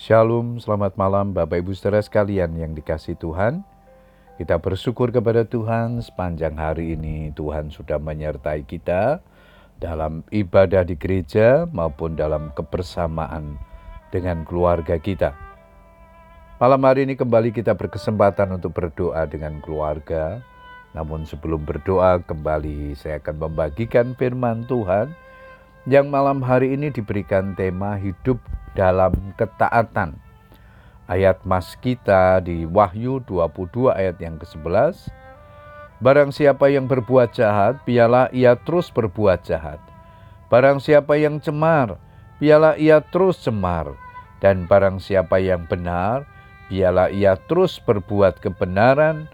Shalom, selamat malam Bapak Ibu saudara sekalian yang dikasih Tuhan. Kita bersyukur kepada Tuhan sepanjang hari ini Tuhan sudah menyertai kita dalam ibadah di gereja maupun dalam kebersamaan dengan keluarga kita. Malam hari ini kembali kita berkesempatan untuk berdoa dengan keluarga. Namun sebelum berdoa kembali saya akan membagikan firman Tuhan yang malam hari ini diberikan tema hidup dalam ketaatan. Ayat mas kita di Wahyu 22 ayat yang ke-11. Barang siapa yang berbuat jahat, biarlah ia terus berbuat jahat. Barang siapa yang cemar, biarlah ia terus cemar. Dan barang siapa yang benar, biarlah ia terus berbuat kebenaran.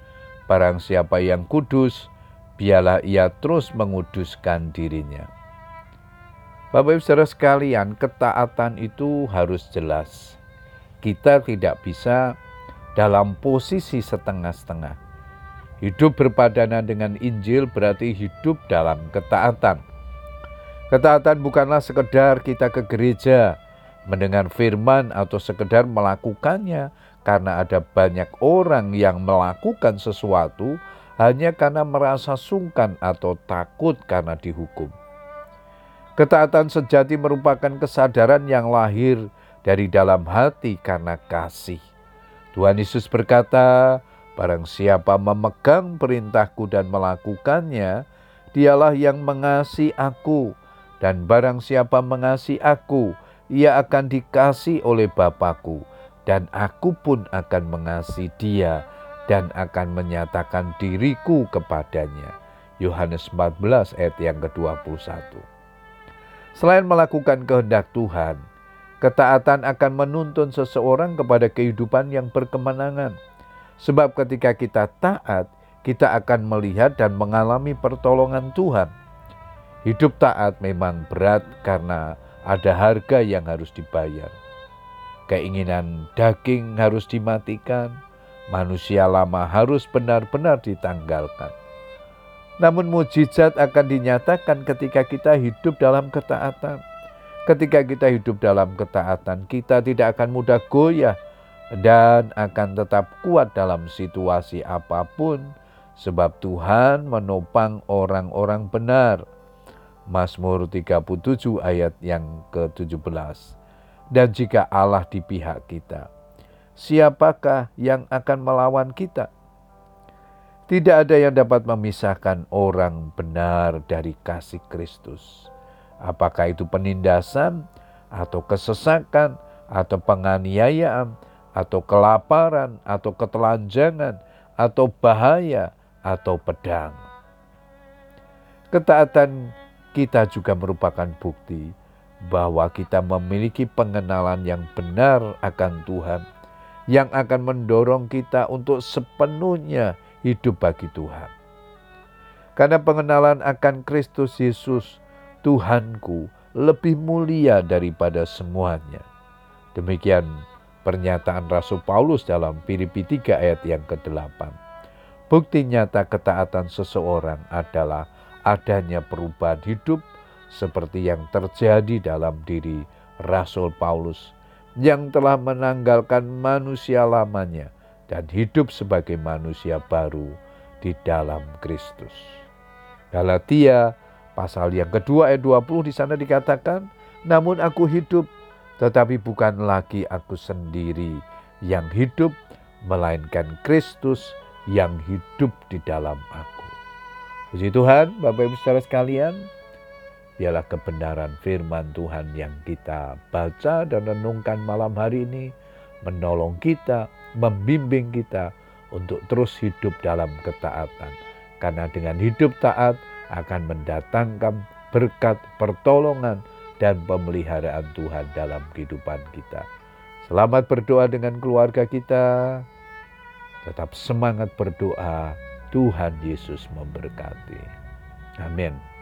Barang siapa yang kudus, biarlah ia terus menguduskan dirinya. Bapak Ibu Saudara sekalian, ketaatan itu harus jelas. Kita tidak bisa dalam posisi setengah-setengah. Hidup berpadanan dengan Injil berarti hidup dalam ketaatan. Ketaatan bukanlah sekedar kita ke gereja, mendengar firman atau sekedar melakukannya karena ada banyak orang yang melakukan sesuatu hanya karena merasa sungkan atau takut karena dihukum. Ketaatan sejati merupakan kesadaran yang lahir dari dalam hati karena kasih. Tuhan Yesus berkata, Barang siapa memegang perintahku dan melakukannya, dialah yang mengasihi aku. Dan barang siapa mengasihi aku, ia akan dikasih oleh Bapakku. Dan aku pun akan mengasihi dia dan akan menyatakan diriku kepadanya. Yohanes 14 ayat yang ke-21. Selain melakukan kehendak Tuhan, ketaatan akan menuntun seseorang kepada kehidupan yang berkemenangan. Sebab ketika kita taat, kita akan melihat dan mengalami pertolongan Tuhan. Hidup taat memang berat karena ada harga yang harus dibayar. Keinginan daging harus dimatikan, manusia lama harus benar-benar ditanggalkan namun mujizat akan dinyatakan ketika kita hidup dalam ketaatan. Ketika kita hidup dalam ketaatan, kita tidak akan mudah goyah dan akan tetap kuat dalam situasi apa pun, sebab Tuhan menopang orang-orang benar. Mazmur 37 ayat yang ke-17. Dan jika Allah di pihak kita, siapakah yang akan melawan kita? Tidak ada yang dapat memisahkan orang benar dari kasih Kristus. Apakah itu penindasan atau kesesakan atau penganiayaan atau kelaparan atau ketelanjangan atau bahaya atau pedang. Ketaatan kita juga merupakan bukti bahwa kita memiliki pengenalan yang benar akan Tuhan yang akan mendorong kita untuk sepenuhnya hidup bagi Tuhan. Karena pengenalan akan Kristus Yesus, Tuhanku, lebih mulia daripada semuanya. Demikian pernyataan Rasul Paulus dalam Filipi 3 ayat yang ke-8. Bukti nyata ketaatan seseorang adalah adanya perubahan hidup seperti yang terjadi dalam diri Rasul Paulus yang telah menanggalkan manusia lamanya dan hidup sebagai manusia baru di dalam Kristus. Galatia pasal yang kedua ayat 20 di sana dikatakan, namun aku hidup tetapi bukan lagi aku sendiri yang hidup, melainkan Kristus yang hidup di dalam aku. Puji Tuhan, Bapak Ibu saudara sekalian, biarlah kebenaran firman Tuhan yang kita baca dan renungkan malam hari ini menolong kita membimbing kita untuk terus hidup dalam ketaatan. Karena dengan hidup taat akan mendatangkan berkat pertolongan dan pemeliharaan Tuhan dalam kehidupan kita. Selamat berdoa dengan keluarga kita. Tetap semangat berdoa. Tuhan Yesus memberkati. Amin.